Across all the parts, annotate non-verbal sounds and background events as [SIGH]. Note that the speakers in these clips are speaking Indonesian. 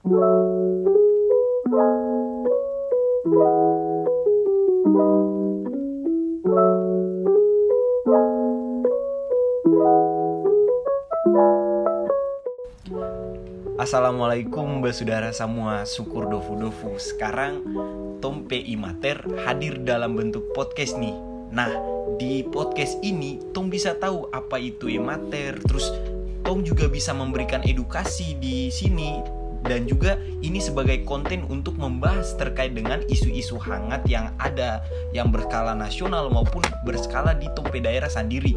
Assalamualaikum saudara semua. Syukur dofu-dofu. Sekarang Tompe Imater hadir dalam bentuk podcast nih. Nah di podcast ini Tom bisa tahu apa itu imater Terus Tom juga bisa memberikan edukasi di sini dan juga ini sebagai konten untuk membahas terkait dengan isu-isu hangat yang ada yang berskala nasional maupun berskala di tompe daerah sendiri.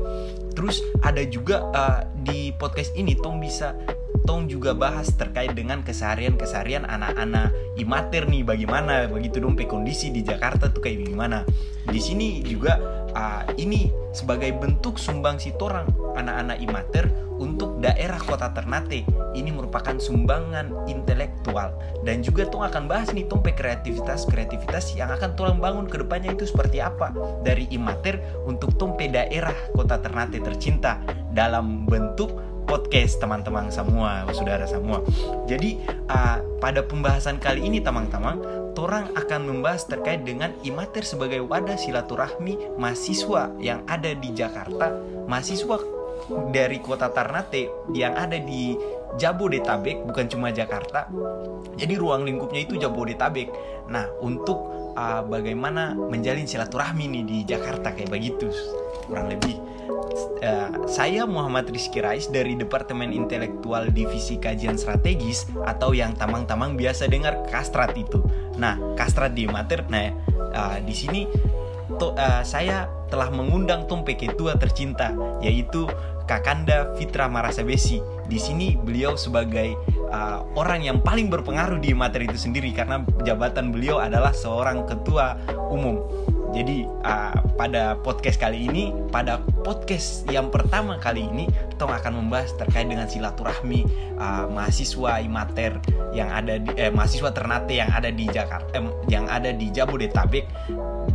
Terus ada juga uh, di podcast ini Tom bisa Tong juga bahas terkait dengan keseharian-keseharian anak-anak imater nih bagaimana begitu dong kondisi di Jakarta tuh kayak gimana. Di sini juga uh, ini sebagai bentuk sumbang si torang anak-anak imater untuk daerah kota Ternate. Ini merupakan sumbangan intelektual dan juga Tong akan bahas nih Tong kreativitas-kreativitas yang akan Tong bangun ke depannya itu seperti apa dari imater untuk Tong daerah kota Ternate tercinta dalam bentuk podcast teman-teman semua, saudara semua. Jadi uh, pada pembahasan kali ini teman-teman, Torang akan membahas terkait dengan imater sebagai wadah silaturahmi mahasiswa yang ada di Jakarta, mahasiswa dari kota Ternate yang ada di Jabodetabek, bukan cuma Jakarta. Jadi ruang lingkupnya itu Jabodetabek. Nah, untuk uh, bagaimana menjalin silaturahmi nih di Jakarta kayak begitu, kurang lebih uh, saya Muhammad Rizky Rais dari Departemen Intelektual Divisi Kajian Strategis atau yang tamang-tamang biasa dengar Kastrat itu. Nah, Kastrat di Mater, nah uh, di sini to, uh, saya telah mengundang Tumpe Ketua tercinta yaitu Kakanda Fitra Marasabesi. Di sini beliau sebagai uh, orang yang paling berpengaruh di materi itu sendiri karena jabatan beliau adalah seorang ketua umum. Jadi uh, pada podcast kali ini, pada podcast yang pertama kali ini, Tong akan membahas terkait dengan silaturahmi uh, mahasiswa imater yang ada di eh, mahasiswa Ternate yang ada di Jakarta, eh, yang ada di Jabodetabek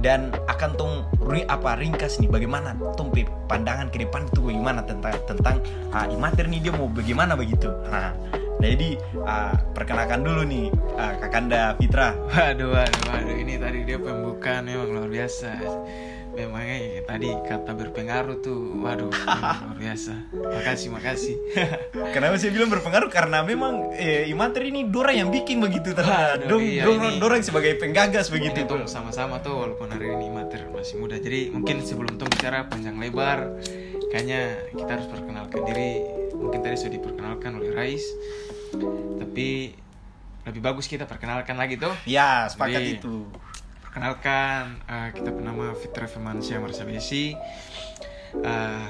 dan akan tong apa ringkas nih bagaimana tong pandangan ke depan itu bagaimana tentang tentang uh, imater nih dia mau bagaimana begitu. Nah, Nah jadi uh, perkenalkan dulu nih uh, Kakanda Fitra. Waduh, waduh, waduh. Ini tadi dia pembukaan memang luar biasa. Memangnya tadi kata berpengaruh tuh, waduh, luar biasa. Makasih, makasih. [LAUGHS] Kenapa saya bilang berpengaruh? Karena memang eh, Imater ini Dora yang bikin begitu dong, iya, dong, Dora sebagai penggagas begitu. tuh sama-sama tuh walaupun hari ini Imater masih muda. Jadi mungkin sebelum tuh bicara panjang lebar, kayaknya kita harus perkenalkan diri. Mungkin tadi sudah diperkenalkan oleh Rais tapi lebih bagus kita perkenalkan lagi tuh ya sepakat Jadi, itu. perkenalkan uh, kita bernama Fitra Firmansyah Marsabesi. Uh,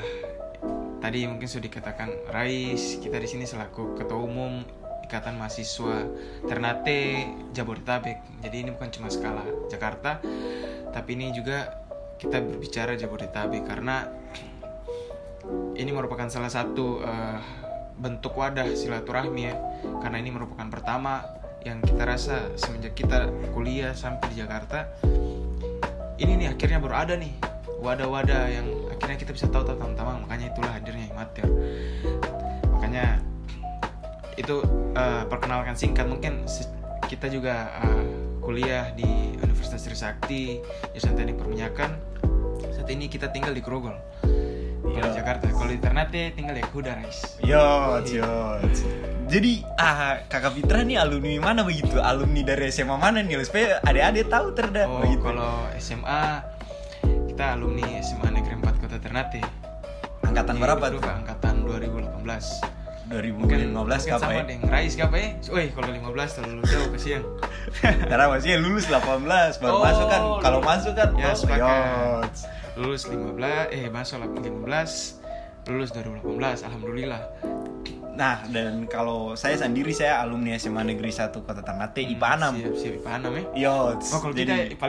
tadi mungkin sudah dikatakan Rais kita di sini selaku ketua umum Ikatan Mahasiswa Ternate Jabodetabek. Jadi ini bukan cuma skala Jakarta tapi ini juga kita berbicara Jabodetabek karena ini merupakan salah satu uh, bentuk wadah silaturahmi ya. Karena ini merupakan pertama yang kita rasa semenjak kita kuliah sampai di Jakarta ini nih akhirnya baru ada nih wadah-wadah yang akhirnya kita bisa tahu tentang teman makanya itulah hadirnya Imater makanya itu uh, perkenalkan singkat mungkin kita juga uh, kuliah di Universitas Trisakti jurusan Teknik Perminyakan. Saat ini kita tinggal di Grogol di Jakarta. Kalau di Ternate tinggal ya Kuda, guys. Yo, yo. Jadi ah kakak Fitra nih alumni mana begitu? Alumni dari SMA mana nih? Supaya adik-adik tahu terda. Oh, begitu. kalau SMA kita alumni SMA Negeri 4 Kota Ternate. Angkatan Di berapa tuh? Angkatan 2018. 2015 kapan sama ya? dengan Rais kapan ya? Woi, kalau 15 terlalu jauh kesian. [LAUGHS] Karena masih lulus 18, baru oh, masuk kan. Kalau masuk kan ya, oh, lulus 15 eh masuk 15 lulus 2018 alhamdulillah Nah, dan kalau saya sendiri saya alumni SMA Negeri 1 Kota Ternate hmm, IPA 6. Siap, siap IPA 6 ya. Yo, oh, kalau jadi... kita IPA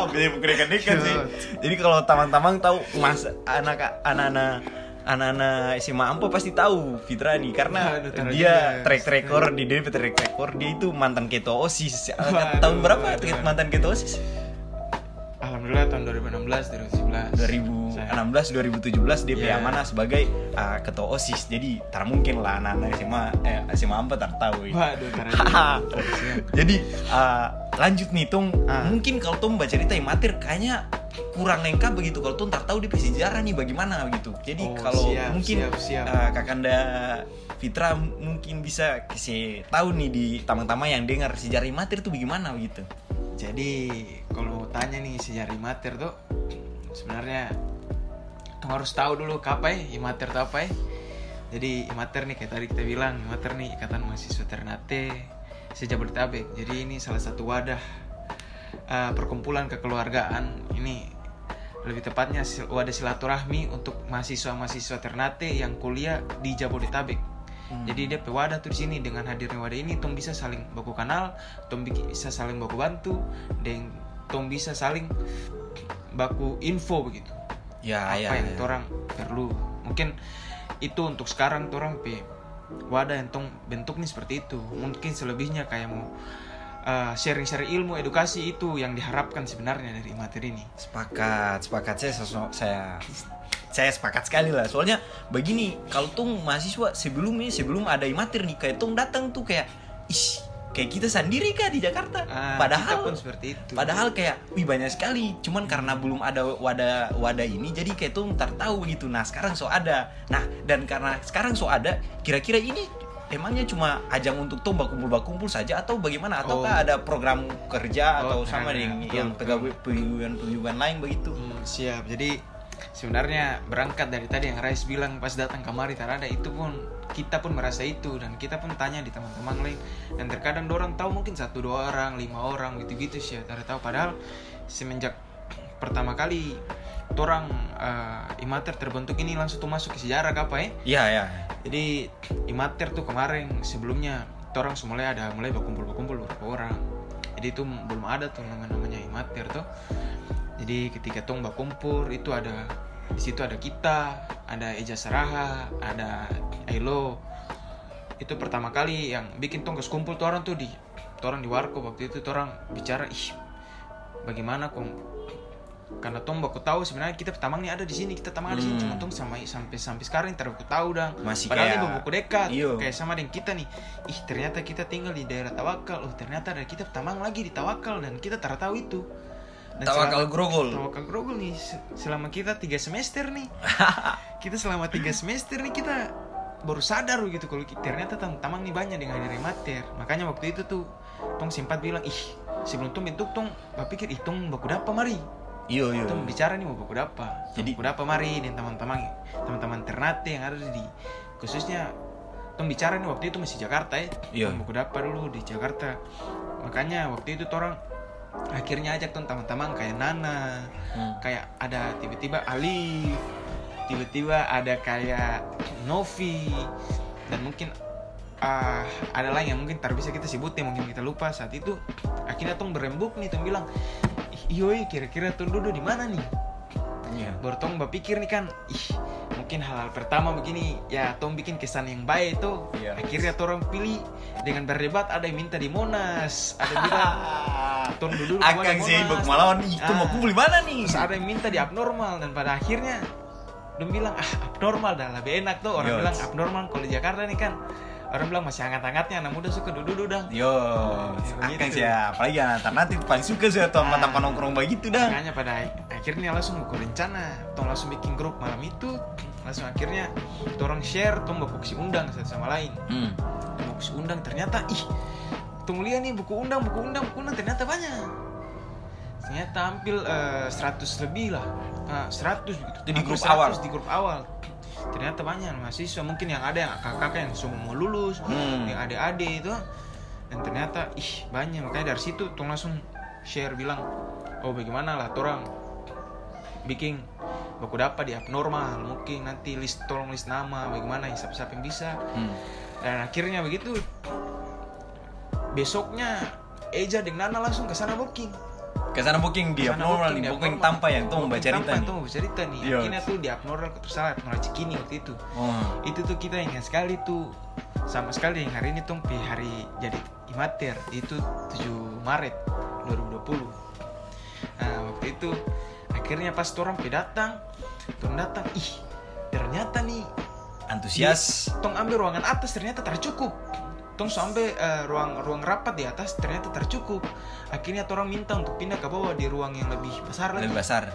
5. [LAUGHS] Beda bukan dekat sih. Jadi kalau teman-teman tahu mas anak anak-anak anak-anak SMA Ampo pasti tahu Fitra nih karena Aduh, dia track record di dia track record dia itu mantan keto OSIS. Tahun berapa mantan keto OSIS? Alhamdulillah tahun 2016 2017 2016 2017 dia Iya. mana sebagai uh, ketua OSIS. Jadi tak mungkin lah anak-anak SMA eh, SMA apa tak tahu. ini. Waduh, karena Jadi uh, lanjut nih Tung, Ah. mungkin kalau Tung baca cerita Imater kayaknya kurang lengkap begitu kalau Tung tak tahu di sejarah nih bagaimana gitu. Jadi Oh, kalau siap, mungkin siap, siap. uh, Kakanda Fitra mungkin bisa kasih tahu nih di taman-taman yang dengar sejarah Imater tuh bagaimana begitu. Jadi kalau tanya nih sejarah imater tuh sebenarnya harus tahu dulu apa ya imater apa ya. Jadi imater nih kayak tadi kita bilang imater nih ikatan mahasiswa Ternate sejabodetabek. Jadi ini salah satu wadah uh, perkumpulan kekeluargaan ini lebih tepatnya wadah silaturahmi untuk mahasiswa-mahasiswa Ternate yang kuliah di Jabodetabek. Hmm. Jadi dia pe wadah tuh di sini dengan hadirnya wadah ini tong bisa saling baku kenal, bi- bisa saling baku bantu, dan tong bisa saling baku info begitu. Ya, apa ya, yang ya. orang perlu. Mungkin itu untuk sekarang orang pe wadah yang tong bentuk nih seperti itu. Mungkin selebihnya kayak mau uh, sharing-sharing ilmu, edukasi itu yang diharapkan sebenarnya dari materi ini. Sepakat, sepakat saya saya saya sepakat sekali lah. Soalnya begini, kalau tuh mahasiswa sebelumnya sebelum ada imater nih kayak tuh datang tuh kayak ih kayak kita sendiri kah di Jakarta. Ah, kita padahal pun seperti itu. Padahal kayak wih banyak sekali, cuman karena belum ada wadah wadah ini jadi kayak tuh ntar tahu gitu. Nah, sekarang so ada. Nah, dan karena sekarang so ada, kira-kira ini emangnya cuma ajang untuk tuh bakumpul-bakumpul saja atau bagaimana ataukah Oh. ada program kerja Oh, atau sama karena- yang yang betul. pegawai pegawai lain begitu? Hmm, siap. Jadi sebenarnya berangkat dari tadi yang Rais bilang pas datang kemari tak ada itu pun kita pun merasa itu dan kita pun tanya di teman-teman lain dan terkadang orang tahu mungkin satu dua orang lima orang gitu-gitu sih tak tahu padahal semenjak pertama kali orang uh, imater terbentuk ini langsung tuh masuk ke sejarah apa ya Iya, ya. jadi imater tuh kemarin sebelumnya orang mulai ada mulai berkumpul-berkumpul beberapa orang. Jadi itu belum ada tuh namanya imater tuh. Jadi ketika tong berkumpul itu ada di situ ada kita, ada Eja Saraha, ada Ailo. Itu pertama kali yang bikin tong kumpul tuh orang tuh di tuh orang di warkop waktu itu tuh orang bicara ih bagaimana kong karena tong baku tahu sebenarnya kita tamang nih ada di sini kita tamang ada di sini Hmm. cuma tong sampai sampai sampai sekarang tidak baku tahu dah Masih padahal kayak- baku dekat Iyo. kayak sama dengan kita nih ih ternyata kita tinggal di daerah Tawakal oh ternyata ada kita tamang lagi di Tawakal dan kita tak tahu itu Dan Tawakal selama- Grogol. Tawakal Grogol nih se- selama kita tiga semester nih [LAUGHS] kita selama tiga semester nih kita baru sadar gitu kalau ternyata tam tamang nih banyak dengan dari mater makanya waktu itu tuh tong sempat bilang ih sebelum tong bentuk tong. Berpikir ih tong baku dapa mari? Iya, iya. tong bicara nih mau baku dapa? Jadi- baku dapa mari? Dan teman-teman teman-teman Ternate yang ada di khususnya tong bicara nih waktu itu masih Jakarta ya. Iya. baku dapa dulu di Jakarta. Makanya waktu itu orang akhirnya ajak tuh teman-teman kayak Nana Hmm. kayak ada tiba-tiba Ali tiba-tiba ada kayak Novi dan mungkin ah, ada lain yang mungkin tak bisa kita sebutin mungkin kita lupa saat itu akhirnya tong berembuk nih tong bilang "Ih, yoi kira-kira tong duduk di mana nih Iya. baru tong berpikir nih kan ih mungkin hal-hal pertama begini ya tong bikin kesan yang baik itu Iya. akhirnya orang pilih dengan berdebat ada yang minta di Monas ada yang bilang [LAUGHS] tong duduk Akan Monas. sih ibuk melawan itu mau Ah. kumpul di mana nih? Terus ada yang minta di abnormal dan pada akhirnya Dong bilang ah abnormal dah lebih enak tuh orang Yots. bilang abnormal kalau di Jakarta nih kan orang bilang masih hangat-hangatnya anak muda suka duduk-duduk dah Yo, Ya, akan begitu. sih ya, apalagi anak nanti paling suka sih atau Ah. mata nongkrong begitu dah. makanya pada akhirnya langsung buku rencana tong langsung bikin grup malam itu langsung akhirnya orang share buku si undang satu sama lain Hmm. Si undang ternyata ih tunggu lihat nih buku undang buku undang buku undang ternyata banyak ternyata hampir eh, 100 lebih lah. Nah, 100 gitu Itu di grup awal? di grup awal. Ternyata banyak mahasiswa. Mungkin yang ada yang kakak-kakak yang semua mau lulus Hmm. yang adik-adik itu. Dan ternyata ih banyak. Makanya dari situ tong langsung share bilang oh bagaimana lah orang bikin baku dapat di abnormal mungkin nanti list tolong list nama bagaimana siapa-siapa yang bisa. Hmm. dan akhirnya begitu besoknya Eja dengan Nana langsung ke sana booking Ke sana booking di Ke sana abnormal booking nih, di booking abnormal. tanpa yang tuh membaca cerita nih. tuh membaca cerita nih akhirnya tuh di abnormal tersalah abnormal Cikini waktu itu Oh. itu tuh kita ingat sekali tuh sama sekali yang hari ini tuh pi hari jadi imater itu 7 Maret 2020 nah waktu waktu itu akhirnya pas orang pe datang tong datang ih ternyata nih Antusias. tong ambil ruangan atas ternyata tercukup tong sampai eh, ruang ruang rapat di atas ternyata tercukup akhirnya orang minta untuk pindah ke bawah di ruang yang lebih besar lagi Lebih besar.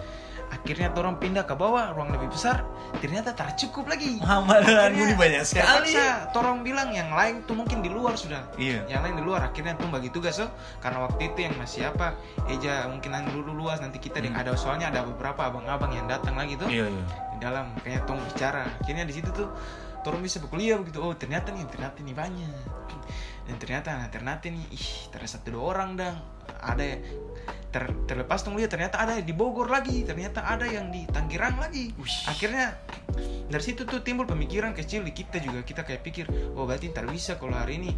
akhirnya orang pindah ke bawah ruang lebih besar ternyata tercukup lagi Muhammad ini banyak sekali. terpaksa orang bilang yang lain tuh mungkin di luar sudah Iya. yang lain di luar akhirnya tuh bagi tugas so karena waktu itu yang masih apa Eja mungkin dulu luas nanti kita deh Hmm. ada soalnya ada beberapa abang-abang yang datang lagi tuh Iya, iya. di dalam kayak tong bicara akhirnya di situ tuh Torong bisa berkuliah begitu. Oh ternyata nih ternyata nih banyak. Dan ternyata nah ternyata nih ih ternyata satu dua orang dang. Ada ter, terlepas tong lihat ternyata ada di Bogor lagi ternyata ada yang di Tangerang lagi. Akhirnya dari situ tuh timbul pemikiran kecil di kita juga. Kita kayak pikir oh berarti ntar bisa kalau hari ini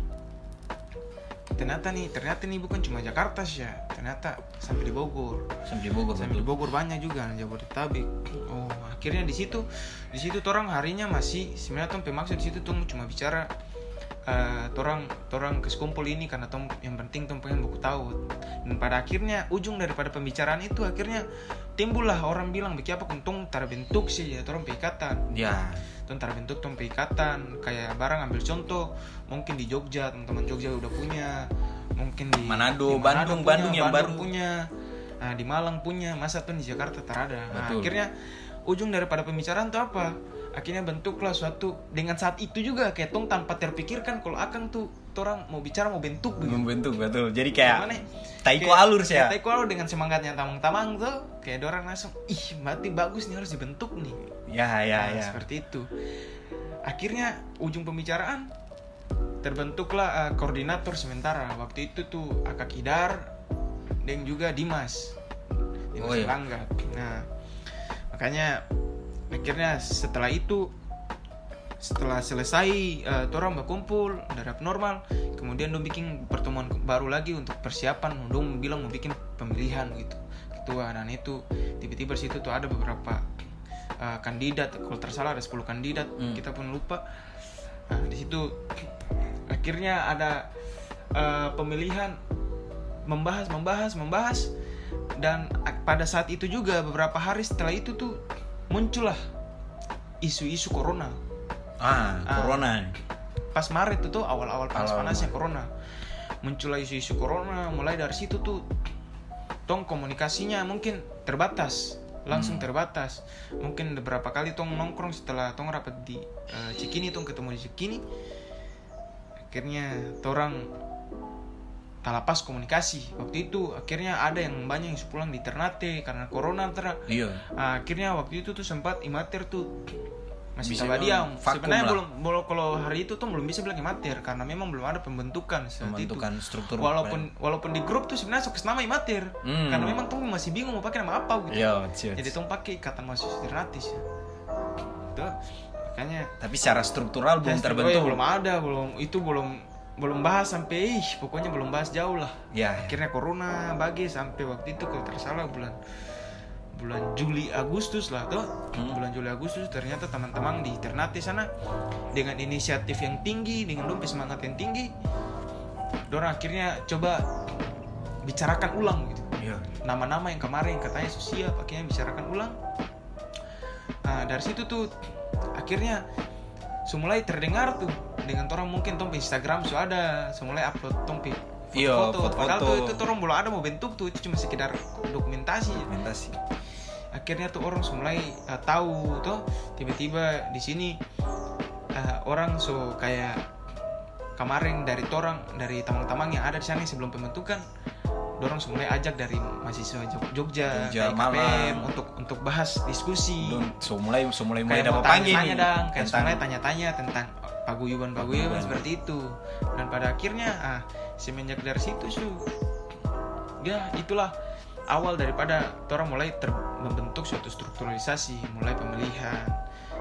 ternyata nih ternyata nih bukan cuma Jakarta sih ya. Ternyata sampai di Bogor. Sampai di Bogor sampai di. Bogor banyak juga Jabodetabek. Oh akhirnya di situ di situ orang harinya masih sebenarnya tuh pemaksud di situ tuh cuma bicara eh torang torang kesekumpul ini karena tom yang penting tom pengen buku tahu dan pada akhirnya ujung daripada pembicaraan itu akhirnya timbullah orang bilang bikin apa kuntung terbentuk sih ya? Torang peikatan Ya. Tuh terbentuk tuh peikatan kayak barang ambil contoh. Mungkin di Jogja teman-teman Jogja udah punya. Mungkin di Manado, di Bandung, punya, Bandung yang baru. punya. Nah di Malang punya. Masa tuh di Jakarta terada nah, Betul. akhirnya ujung daripada pembicaraan tuh apa? Akhirnya bentuklah suatu dengan saat itu juga kayak tong tanpa terpikirkan kalau akang tuh orang mau bicara mau bentuk gitu Membentuk betul. Jadi kayak Gimana? taiko Kayak- alur sih ya. Taiko alur dengan semangatnya tamang-tamang tuh kayak orang langsung ih mati bagus nih harus dibentuk nih Ya, ya, Nah, ya. seperti itu. Akhirnya ujung pembicaraan terbentuklah eh, koordinator sementara. Waktu itu tuh Akak Idar dan juga Dimas. Dimas Oh, iya. Langga. Nah, makanya akhirnya setelah itu setelah selesai uh, orang berkumpul dari abnormal kemudian dong bikin pertemuan baru lagi untuk persiapan dong bilang mau bikin pemilihan gitu. Ketua dan itu tiba-tiba situ tuh ada beberapa uh, kandidat. Kalau tersalah ada 10 kandidat Hmm. kita pun lupa. Nah di situ akhirnya ada uh, pemilihan membahas membahas membahas. Dan pada saat itu juga beberapa hari setelah itu tuh muncullah isu-isu corona Ah, Ah. corona. pas Maret itu tuh awal-awal panas-panasnya corona muncullah isu-isu corona mulai dari situ tuh tong komunikasinya mungkin terbatas langsung Hmm. terbatas mungkin beberapa kali tong nongkrong setelah tong rapat di eh, Cikini tong ketemu di Cikini akhirnya torang talapas komunikasi waktu itu akhirnya ada yang banyak yang pulang di Ternate karena corona tera Iya. Ah, akhirnya waktu itu tuh sempat imater tuh masih bilang vakum Sebenarnya lah. belum, belum kalau hari itu tuh belum bisa bilang imater karena memang belum ada pembentukan saat Pembentukan itu. struktur. Walaupun walaupun di grup tuh sebenarnya sok nama imater Hmm. karena memang tuh masih bingung mau pakai nama apa gitu. Iya, siap. Jadi tuh pakai ikatan mahasiswa gratis ya. Tuh makanya Tapi secara struktural belum oh terbentuk. ya, belum ada, belum itu belum belum bahas sampai ih pokoknya belum bahas jauh lah Ya. akhirnya corona bagi sampai waktu itu kalau tersalah bulan bulan Juli Agustus lah tuh Hmm. bulan Juli Agustus ternyata teman-teman di Ternate sana dengan inisiatif yang tinggi dengan dompet semangat yang tinggi dorang akhirnya coba bicarakan ulang gitu Iya. nama-nama yang kemarin katanya sosial akhirnya bicarakan ulang nah dari situ tuh akhirnya semulai terdengar tuh dengan orang mungkin tompe Instagram so ada semulai upload tompe Iya, foto-foto padahal tuh itu orang belum ada mau bentuk tuh itu cuma sekedar dokumentasi Dokumentasi. akhirnya tuh orang mulai uh, tahu tuh tiba-tiba di sini uh, orang so kayak kemarin dari torang dari tamang-tamang yang ada di sana sebelum pembentukan dorong mulai ajak dari mahasiswa Jog- Jogja, Jogja, Malang. untuk untuk bahas diskusi Belum, so mulai so mulai mulai dapat panggil nih dang kayak tentang mulai tanya-tanya tentang paguyuban-paguyuban Paguyuban. seperti itu dan pada akhirnya ah semenjak dari situ su ya itulah awal daripada orang mulai ter- membentuk suatu strukturalisasi mulai pemilihan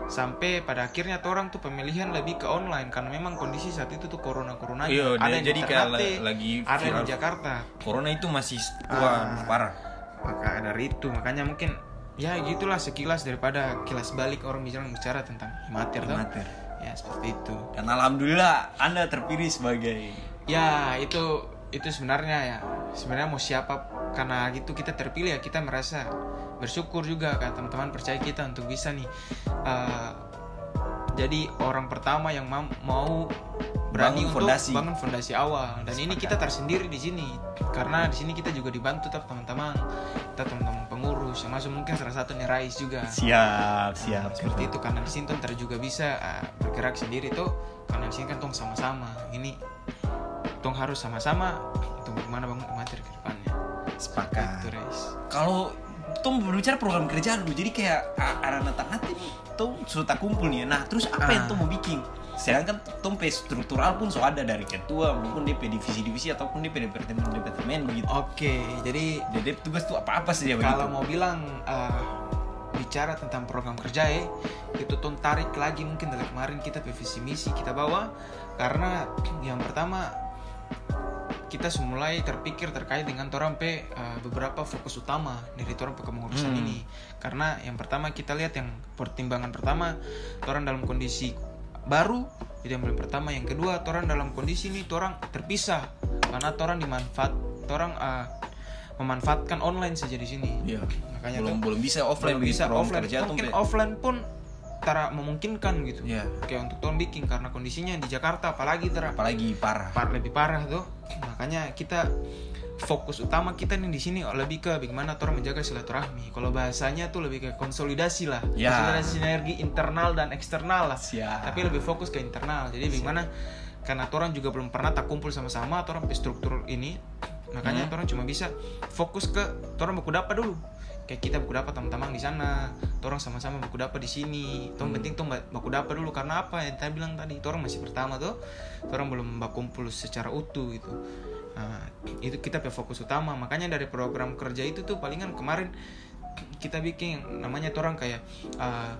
sampai pada akhirnya orang tuh pemilihan lebih ke online karena memang kondisi saat itu tuh corona corona Iya, ada yang jadi Ternate, la- lagi ada di Jakarta corona itu masih Ah. wah parah maka dari itu makanya mungkin ya gitulah sekilas daripada kilas balik orang bicara bicara tentang imater tuh. Amatir. ya seperti itu dan alhamdulillah anda terpilih sebagai ya itu itu sebenarnya ya. Sebenarnya mau siapa karena gitu kita terpilih ya kita merasa bersyukur juga kan teman-teman percaya kita untuk bisa nih uh, jadi orang pertama yang ma- mau berani Bangun untuk fondasi. bangun fondasi awal. Dan ini kita tersendiri di sini karena di sini kita juga dibantu tetap teman-teman kita teman-teman pengurus yang masuk mungkin salah satu nih Rais juga. Siap Nah, siap seperti itu karena di sini tuh ntar juga bisa uh, bergerak sendiri tuh karena di sini kan tong sama-sama. Ini tong harus sama-sama. Untuk bagaimana bangun materi ke depannya? Sepakat. Itu Rais kalau Tom berbicara program kerja dulu jadi kayak arah nanti Tom sudah tak kumpul nih. Nah terus apa yang Ah. Tom mau bikin? Sedangkan Tom pe struktural pun sudah ada dari ketua maupun DP divisi-divisi ataupun DP departemen-departemen begitu. Oke jadi DP tugas tuh apa-apa sih dia kalau begitu? mau bilang uh, bicara tentang program kerja ya itu tong tarik lagi mungkin dari kemarin kita pe visi misi kita bawa. Karena yang pertama kita semulai terpikir terkait dengan orang pe uh, beberapa fokus utama dari orang pe kepengurusan Hmm. ini. Karena yang pertama kita lihat yang pertimbangan pertama orang dalam kondisi baru itu yang paling pertama. Yang kedua orang dalam kondisi ini orang terpisah. Karena orang dimanfaat orang uh, memanfaatkan online saja di sini. Iya. makanya belum tuh belum bisa offline belum bisa offline. mungkin. offline pun tara memungkinkan gitu. Iya. kayak untuk tahun bikin karena kondisinya di Jakarta apalagi tara apalagi parah. par lebih parah tuh. Makanya kita fokus utama kita nih di sini lebih ke bagaimana orang menjaga silaturahmi. Kalau bahasanya tuh lebih ke konsolidasi lah. Ya. konsolidasi sinergi internal dan eksternal lah. Siap. Tapi lebih fokus ke internal. Jadi bagaimana? Karena orang juga belum pernah tak kumpul sama-sama atau orang struktur ini. Makanya Hmm. orang cuma bisa fokus ke orang baku dapat dulu kayak kita baku dapat teman-teman di sana. Orang sama-sama baku dapat di sini. Tuh Hmm. penting tuh baku dapat dulu. Karena apa yang tadi bilang tadi orang masih pertama tuh orang belum baku kumpul secara utuh gitu. Nah, itu kita pe fokus utama. Makanya dari program kerja itu tuh palingan kemarin kita bikin namanya tuh orang kayak uh,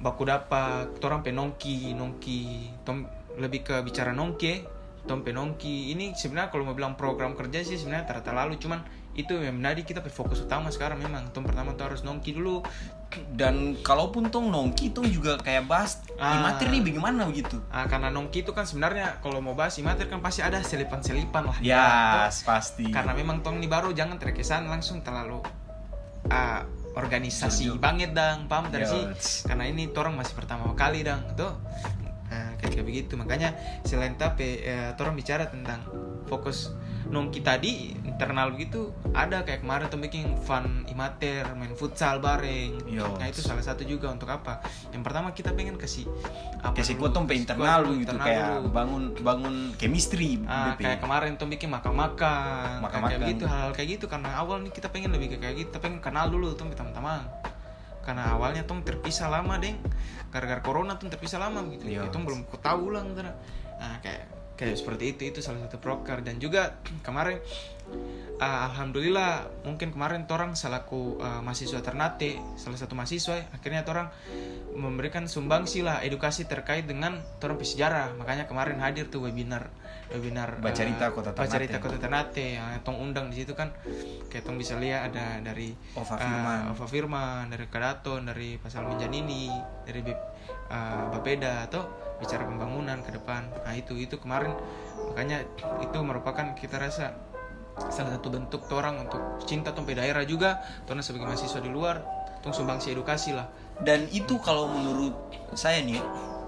baku dapat orang pe nongki nongki. Tom lebih ke bicara nongki tom pe nongki ini sebenarnya kalau mau bilang program kerja sih sebenarnya ternyata lalu cuman itu yang menjadi kita pe fokus utama sekarang memang. Tom pertama tuh harus nongki dulu. Dan kalaupun tong nongki tong juga kayak bahas Ah. materi nih bagaimana? begitu Ah, karena nongki itu kan sebenarnya kalau mau bahas imater kan pasti ada selipan-selipan lah. Ya Tuh, pasti. Karena memang tong ini baru jangan terkesan langsung terlalu ah, organisasi Setuju. banget dang. Paham dari sih? Karena ini orang masih pertama kali dang. Tuh kayak, kayak begitu makanya selain tapi eh, orang bicara tentang fokus nongki tadi internal begitu ada kayak kemarin tuh bikin fun imater main futsal bareng Yots. nah itu salah satu juga untuk apa yang pertama kita pengen kasih apa kasih dulu? kuat tong pe internal kuat gitu internal kayak dulu. bangun bangun chemistry Ah, kayak kemarin tuh bikin makan-makan, Makan-makan. kayak gitu hal kayak gitu karena awal nih kita pengen lebih kayak gitu, kita pengen kenal dulu tuh teman-teman. Karena awalnya tuh terpisah lama deng, gara-gara corona tuh terpisah lama gitu, Iya. itu belum ku tahu ulang. Nah kayak kayak seperti itu itu salah satu proker. Dan juga kemarin ah, alhamdulillah mungkin kemarin orang selaku ah, mahasiswa Ternate salah satu mahasiswa ya, akhirnya orang memberikan sumbangsi lah edukasi terkait dengan orang sejarah makanya kemarin hadir tuh webinar webinar Bacarita eh, Kota Ternate. Bacarita Kota Ternate yang tong undang di situ kan kayak tong bisa lihat ada dari Ova eh, Firman. Ova Firman dari Kadaton dari Pasal Menjanini dari eh, Bapeda atau bicara pembangunan ke depan nah itu itu kemarin makanya itu merupakan kita rasa salah satu bentuk orang untuk cinta tompe daerah juga karena sebagai mahasiswa di luar tong sumbangsi edukasi lah dan itu kalau menurut saya nih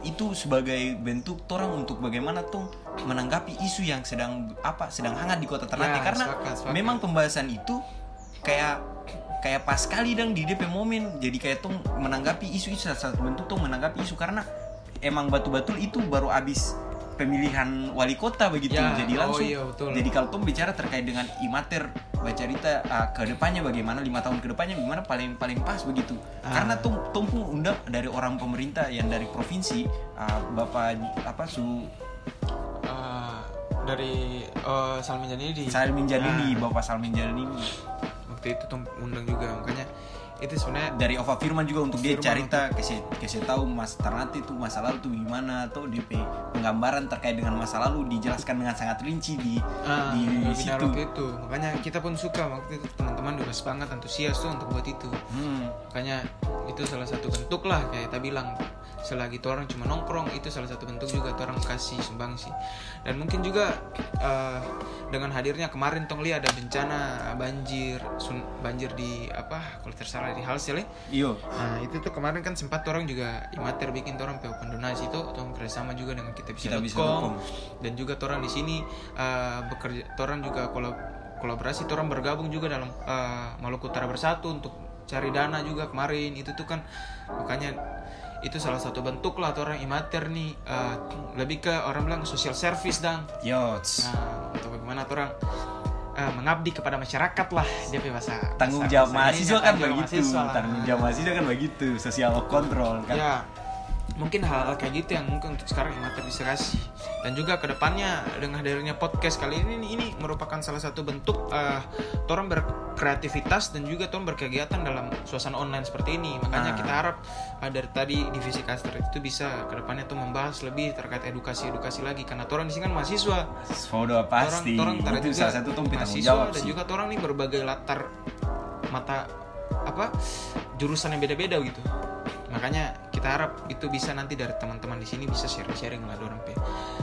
itu sebagai bentuk orang untuk bagaimana tuh menanggapi isu yang sedang apa sedang hangat di kota Ternate. Ya, karena sepakat, sepakat. memang pembahasan itu kayak kayak pas kali dong di DP momen. Jadi kayak tuh menanggapi isu itu salah satu bentuk tuh menanggapi isu. Karena emang batu-batul itu baru habis pemilihan wali kota begitu Ya, jadi oh langsung iya, betul. jadi kalau tuh bicara terkait dengan imater bacarita uh, ke depannya bagaimana lima tahun ke depannya gimana paling paling pas begitu Ah. karena tuh tumpu undang dari orang pemerintah yang dari provinsi uh, bapak apa su Eh, dari uh, Salmin Janini di Salmin Janini Ah. bapak Salmin Janini waktu itu tong undang juga makanya itu sebenarnya dari Ova Firman juga untuk dia Firman cerita kasih kasih tahu mas Ternate itu masa lalu tuh gimana tuh DP penggambaran terkait dengan masa lalu dijelaskan dengan sangat rinci di Ah, di situ. waktu itu. Makanya kita pun suka waktu itu teman-teman juga semangat antusias tuh untuk buat itu. Hmm. makanya itu salah satu bentuk lah kayak kita bilang selagi tuh orang cuma nongkrong itu salah satu bentuk juga tuh orang kasih sumbangsi dan mungkin juga eh, dengan hadirnya kemarin tong lihat ada bencana banjir sun, banjir di apa kalau tersalah di Halsel ya. Iyo. Nah itu tuh kemarin kan sempat orang juga imater bikin orang open donasi itu orang kerjasama juga dengan kita bisa, Kita Bisa.com. dan juga orang di sini uh, bekerja orang juga kolab kolaborasi orang bergabung juga dalam uh, Maluku Utara Bersatu untuk cari dana juga kemarin itu tuh kan makanya itu salah satu bentuk lah orang imater nih uh, lebih ke orang bilang social service dan Yots. nah, untuk bagaimana orang uh, mengabdi kepada masyarakat lah dia bahasa tanggung bahasa- jawab mahasiswa kan tanggung begitu. tanggung jawab mahasiswa kan begitu. Sosial kontrol kan. Ya mungkin hal, kayak gitu yang mungkin untuk sekarang Imater bisa kasih dan juga ke depannya dengan hadirnya podcast kali ini ini merupakan salah satu bentuk uh, orang berkreativitas dan juga orang berkegiatan dalam suasana online seperti ini. Makanya Ah. kita harap uh, dari tadi divisi caster itu bisa ke depannya tuh membahas lebih terkait edukasi edukasi lagi. Karena orang di sini kan mahasiswa. Sudah pasti. Torang- torang itu juga salah satu tuh mahasiswa jawab dan sih. juga orang nih berbagai latar mata apa jurusan yang beda-beda gitu makanya kita harap itu bisa nanti dari teman-teman di sini bisa sharing-sharing lah dorang pe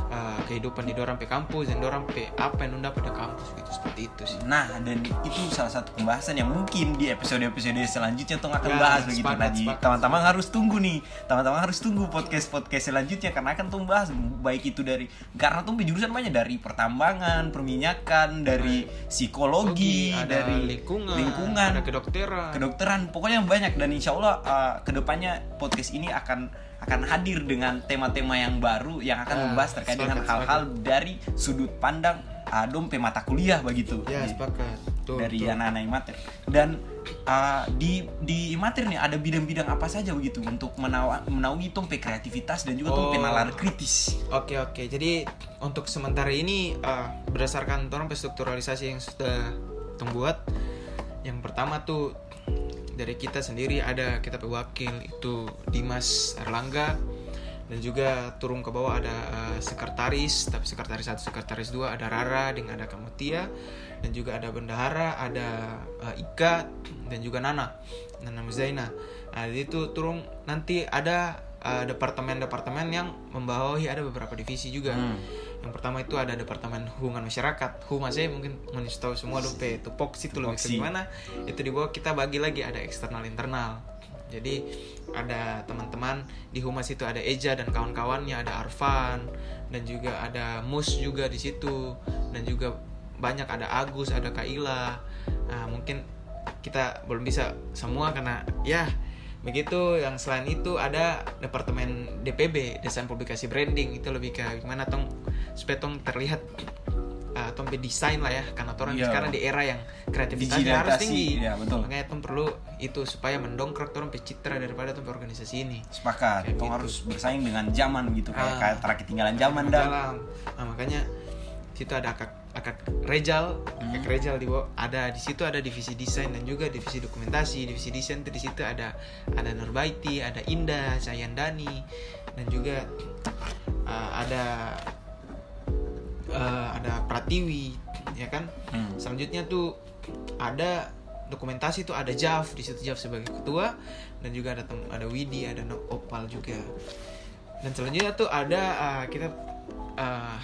uh, kehidupan di dorang pe kampus dan dorang pe apa yang unda pada kampus gitu seperti itu sih Nah, dan itu salah satu pembahasan yang mungkin di episode-episode selanjutnya tuh akan Ya, bahas begitu. sepakat, di- sepakat. teman-teman harus tunggu nih. Teman-teman harus tunggu podcast-podcast selanjutnya karena akan tuh bahas baik itu dari karena tuh jurusan banyak dari pertambangan, perminyakan, dari psikologi, ada dari lingkungan, lingkungan, ada kedokteran kedokteran, pokoknya banyak dan insya Allah uh, ke depannya podcast ini akan akan hadir dengan tema-tema yang baru yang akan Ah, membahas terkait dengan sepakat, hal-hal dari sudut pandang uh, dompe mata kuliah begitu. Ya Di- sepakat. Betul, dari anak-anak imater dan uh, di di imater nih ada bidang-bidang apa saja begitu untuk menawa, menaungi tompe kreativitas dan juga tompe Oh. nalar kritis? Oke oke, jadi untuk sementara ini uh, berdasarkan orang strukturalisasi yang sudah tong buat, yang pertama tuh dari kita sendiri ada kita pewakil itu Dimas Erlangga dan juga turun ke bawah ada uh, sekretaris tapi sekretaris satu sekretaris dua ada Rara dengan ada Kamutia dan juga ada bendahara ada uh, Ika dan juga Nana Nana Muzaina nah itu turun nanti ada uh, departemen-departemen yang membawahi ada beberapa divisi juga Hmm. Yang pertama itu ada departemen hubungan masyarakat. Humas ya mungkin menista tahu semua dope tupoksi itu lebih gimana? Itu di bawah kita bagi lagi. Ada eksternal internal. Jadi ada teman-teman. Di humas itu ada Eja dan kawan-kawannya. Ada Arfan. Dan juga ada Mus juga di situ. Dan juga banyak. Ada Agus ada Kaila nah, mungkin kita belum bisa semua karena ya begitu yang selain itu ada departemen DPB desain publikasi branding itu lebih ke gimana tong supaya tong terlihat uh, tong desain lah ya karena orang Iya. sekarang di era yang kreativitasnya harus tinggi ya, betul. makanya tong perlu itu supaya mendongkrak orang citra daripada tong organisasi ini sepakat Kayak tong gitu. harus bersaing dengan zaman gitu kayak Ah. kayak tera ketinggalan zaman dah dalam nah makanya situ ada akak akak Rejal Hmm. akak Rejal di bawah ada di situ ada divisi desain dan juga divisi dokumentasi divisi desain di situ ada ada Nurbaiti ada Indah Sayandani dan juga uh, ada uh, ada Pratiwi ya kan Hmm. selanjutnya tuh ada dokumentasi tuh ada Jaf di situ Jaf sebagai ketua dan juga ada tem- ada Widi ada Opal juga dan selanjutnya tuh ada uh, kita uh,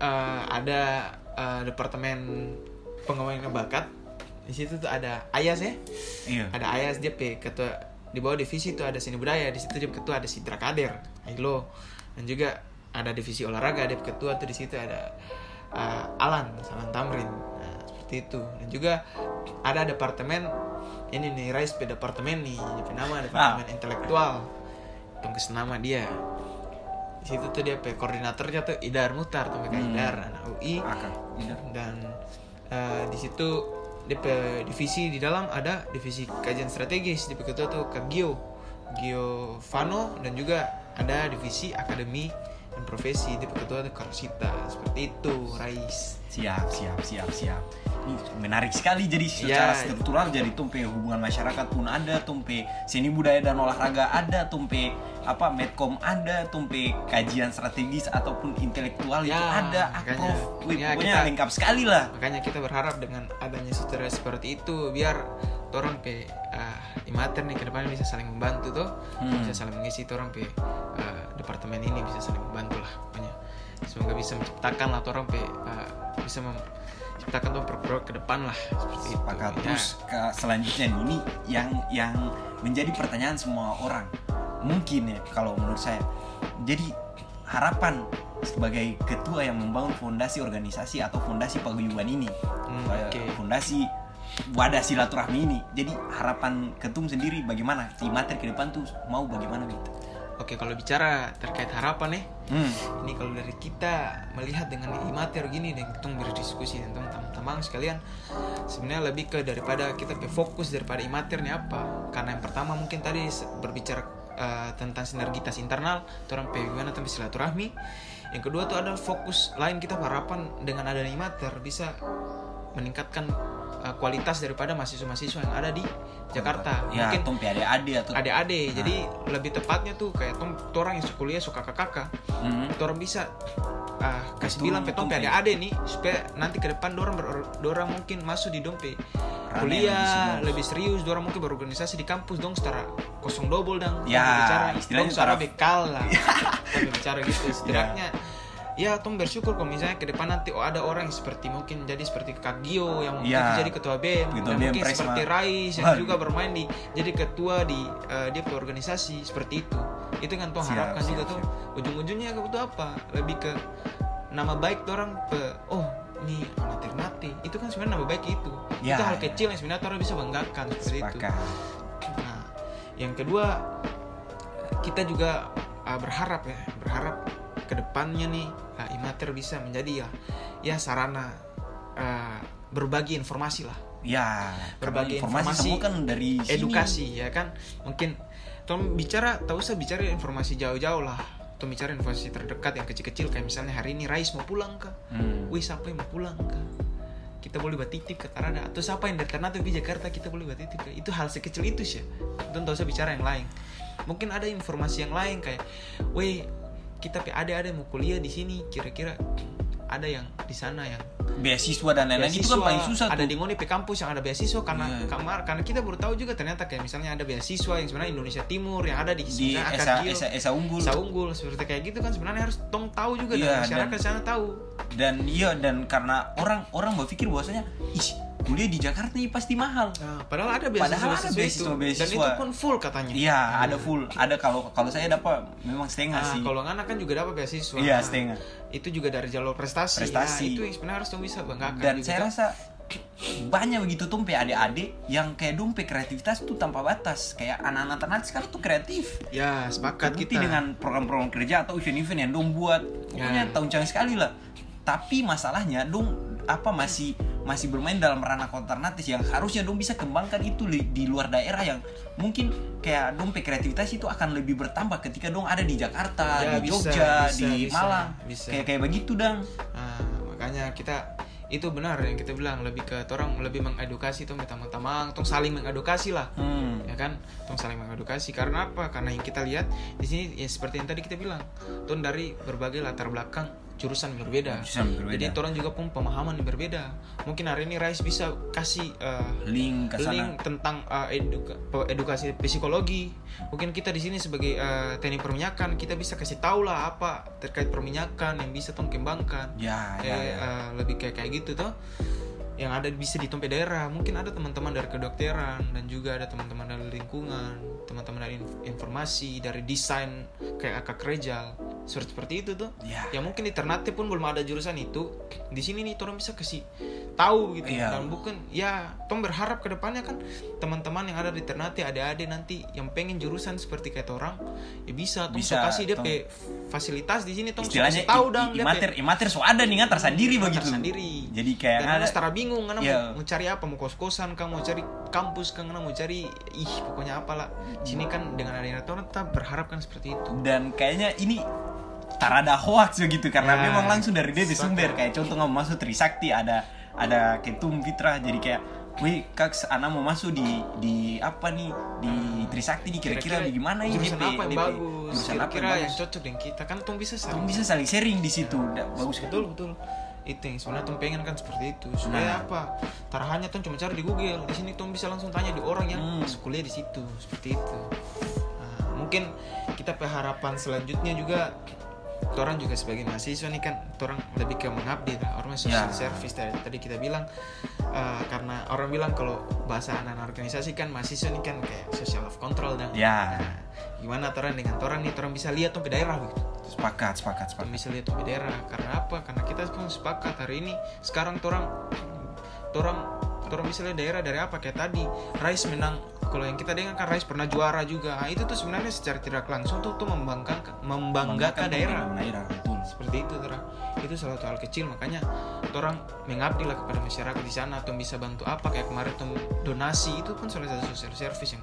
uh, ada uh, departemen pengembangan bakat. Di situ tuh ada Ayas ya. Iya. Ada Ayas dia pe ketua di bawah divisi itu ada seni budaya di situ dia ketua ada Sidra Kader Ailo. Dan juga ada divisi olahraga dia ketua tuh di situ ada uh, Alan Salan Tamrin. Nah, seperti itu. Dan juga ada departemen ini nih Rais pe departemen nih nama departemen intelektual. Tunggu nama dia. di situ tuh dia pe koordinatornya tuh Idar Mutar tuh mereka Hmm. Idar anak UI Iya. dan eh, di situ DP divisi di dalam ada divisi kajian strategis DP ketua tuh ke Gio Gio Fano dan juga ada divisi akademi dan profesi DP ketua tuh Karsita seperti itu Rais siap siap siap siap Ih, menarik sekali jadi secara Ya. struktural jadi tumpe hubungan masyarakat pun ada tumpe seni budaya dan olahraga ada tumpe apa medcom ada tumpe kajian strategis ataupun intelektual itu Ya, ada makanya. Wih, Ya, pokoknya kita- lengkap sekali lah makanya kita berharap dengan adanya saudara seperti itu biar orang pe ah, imater nih ke depan bisa saling membantu tuh Hmm. bisa saling mengisi orang pe ah, departemen ini bisa saling membantu lah pokoknya semoga bisa menciptakan lah orang pe uh, bisa menciptakan tuh produk ke depan lah seperti itu Sepakat. Ya. Terus ke selanjutnya ini yang yang menjadi pertanyaan semua orang. Mungkin ya kalau menurut saya. Jadi harapan sebagai ketua yang membangun fondasi organisasi atau fondasi paguyuban ini, Hmm, eh, oke. fondasi wadah silaturahmi ini. Jadi harapan ketum sendiri bagaimana? Si materi ke depan tuh mau bagaimana gitu? Oke, kalau bicara terkait harapan nih, Hmm. ini kalau dari kita melihat dengan imater gini dan kita berdiskusi dengan teman-teman sekalian, sebenarnya lebih ke daripada kita fokus daripada imater nih apa? Karena yang pertama mungkin tadi berbicara eh, tentang sinergitas internal, orang pe gimana tentang silaturahmi. Yang kedua tuh ada fokus lain kita harapan dengan adanya imater bisa meningkatkan eh, kualitas daripada mahasiswa-mahasiswa yang ada di Jakarta. Ya, Mungkin tom adik-adik atau adik-adik Nah. jadi lebih tepatnya tuh kayak tom tuh orang yang kuliah suka kakak Hmm. orang bisa ah, kasih Betul, bilang pe tom betul, pe adik-adik nih supaya nanti ke depan dorang ber, dorang mungkin masuk di dompe. Rame kuliah lebih serius. lebih serius dorang mungkin berorganisasi di kampus dong setara kosong double dong Ya, bicara istilahnya secara bekal lah. [LAUGHS] Tom bicara gitu [LAUGHS] setidaknya. Ya tom bersyukur kalau misalnya ke depan nanti oh ada orang yang seperti mungkin jadi seperti Kak Gio yang mungkin Ya. jadi ketua BEM Ketua dan BEM mungkin Presma. seperti Rais yang juga bermain di jadi ketua di eh, dia organisasi seperti itu itu kan tuh Siap, harapkan siap, juga tuh ujung-ujungnya itu apa? Lebih ke nama baik tuh orang pe oh ini anak Ternate itu kan sebenarnya nama baik itu. Ya, itu hal ya. kecil yang sebenarnya orang bisa banggakan seperti itu. Nah, yang kedua kita juga uh, berharap ya, berharap ke depannya nih uh, Imater bisa menjadi ya, ya sarana uh, berbagi informasi lah, Ya, Berbagai karena informasi, informasi, semua kan dari sini. edukasi ya kan, mungkin Tom bicara, tak usah bicara informasi jauh-jauh lah, Tom bicara informasi terdekat yang kecil-kecil kayak misalnya hari ini Rais mau pulang kah? Hmm. Wih siapa yang mau pulang kah? Kita boleh buat titip ke Tarada Atau siapa yang dari Ternate di Jakarta kita boleh buat titip Itu hal sekecil itu sih Don't usah bicara yang lain Mungkin ada informasi yang lain kayak Weh kita pe ada-ada mau kuliah di sini Kira-kira ada yang di sana yang beasiswa dan lain-lain itu kan paling susah ada tuh. di Ngoni pe kampus yang ada beasiswa karena Iya. kamar karena kita baru tahu juga ternyata kayak misalnya ada beasiswa yang sebenarnya Indonesia Timur yang ada di, di esa, esa, esa unggul Sa unggul seperti kayak gitu kan sebenarnya harus tong tahu juga Iya, dan masyarakat dan- sana tahu dan iya dan karena orang orang berpikir bahwasanya ih kuliah di Jakarta ini pasti mahal Nah, padahal ada beasiswa, Padahal ada itu. beasiswa-beasiswa. dan itu pun full katanya. iya ada full ada kalau kalau saya dapat memang setengah Ah, sih kalau anak kan juga dapat beasiswa. iya Nah, setengah Itu juga dari jalur prestasi. Prestasi. Ya, itu yang sebenarnya harus dong bisa banggakan. dan juga. saya rasa banyak begitu tuh pe adik-adik yang kayak dompe kreativitas tuh tanpa batas kayak anak-anak ternak sekarang tuh kreatif ya sepakat Terbukti kita. dengan program-program kerja atau event-event yang dong buat pokoknya Ya. tahun sekali lah tapi masalahnya dong apa masih masih bermain dalam ranah alternatif yang harusnya dong bisa kembangkan itu di, di luar daerah yang mungkin kayak dong kreativitas itu akan lebih bertambah ketika dong ada di Jakarta Ya, di bisa, Jogja bisa, di bisa, Malang bisa. kayak kayak begitu dong Nah, makanya kita itu benar yang kita bilang lebih ke orang lebih mengedukasi tuh tamang-tamang, tong saling mengedukasi lah. hmm. ya kan tong saling mengedukasi karena apa karena yang kita lihat di sini ya seperti yang tadi kita bilang tuh dari berbagai latar belakang jurusan berbeda Jurusan berbeda. jadi orang juga pun pemahaman yang berbeda mungkin hari ini Rais bisa kasih eh, link ke sana link tentang uh, eduka- edukasi psikologi. Mungkin kita di sini sebagai uh, teknik perminyakan kita bisa kasih tahu lah apa terkait perminyakan yang bisa tong kembangkan. ya ya, Kayak, ya. uh, lebih kayak kayak gitu tuh yang ada bisa di tempat daerah. Mungkin ada teman-teman dari kedokteran dan juga ada teman-teman dari lingkungan teman-teman dari inf- informasi dari desain kayak akak rejal seperti seperti itu tuh. Ya. yang mungkin di Ternate pun belum ada jurusan itu. Di sini nih orang bisa kasih tahu gitu. Iya. dan bukan ya tong berharap ke depannya kan teman-teman yang ada di Ternate adik-adik nanti yang pengen jurusan seperti kayak orang ya bisa. Tong Bisa, kasih dia pe fasilitas di sini. Istilahnya kasih tahu dong imater imater so ada nih ngantar sendiri Ngantar begitu. sendiri. jadi kayak ada ada bingung karena Iya. mau, mau cari apa mau kos kosan kan mau cari kampus kan mau cari ih pokoknya apalah. Sini kan dengan adanya orang tetap berharap kan seperti itu. Dan kayaknya ini tarada hoax begitu karena Ya, memang langsung dari dia sepakat. sumber. Kayak contoh nggak masuk Trisakti ada ada ketum Fitra. Jadi kayak Wih, kaks, anak mau masuk di di apa nih? Di Trisakti nih kira-kira bagaimana ini jurusan DP, apa yang DP? bagus? Jurusan apa yang cocok dengan kita? Kan tong bisa Kamu saling bisa saling sharing di situ. Da- bagus kan? betul betul itu yang sebenarnya tong pengen kan seperti itu. Supaya Nah. apa? Tarahannya tong cuma cari di Google. Di sini tong bisa langsung tanya di orang yang Hmm. masuk kuliah di situ. Seperti itu. Nah, mungkin kita harapan selanjutnya juga orang juga sebagai mahasiswa nih kan orang lebih ke mengabdi lah orang social Ya. service tadi, tadi kita bilang eh, karena orang bilang kalau bahasa anak organisasi kan mahasiswa nih kan kayak social of control dan Ya. Nah, gimana orang dengan orang nih orang bisa lihat tuh di daerah begitu Sepakat, sepakat, sepakat. bisa lihat tuh daerah karena apa karena kita pun sepakat hari ini sekarang orang orang orang bisa lihat daerah dari apa kayak tadi Rais menang kalau yang kita dengar kan Rais pernah juara juga nah, itu tuh sebenarnya secara tidak langsung tuh tuh membanggakan membanggakan daerah Daerah, betul. seperti itu Tera. itu salah satu hal kecil makanya orang mengabdi lah kepada masyarakat di sana atau bisa bantu apa kayak kemarin tuh donasi itu pun salah satu social service yang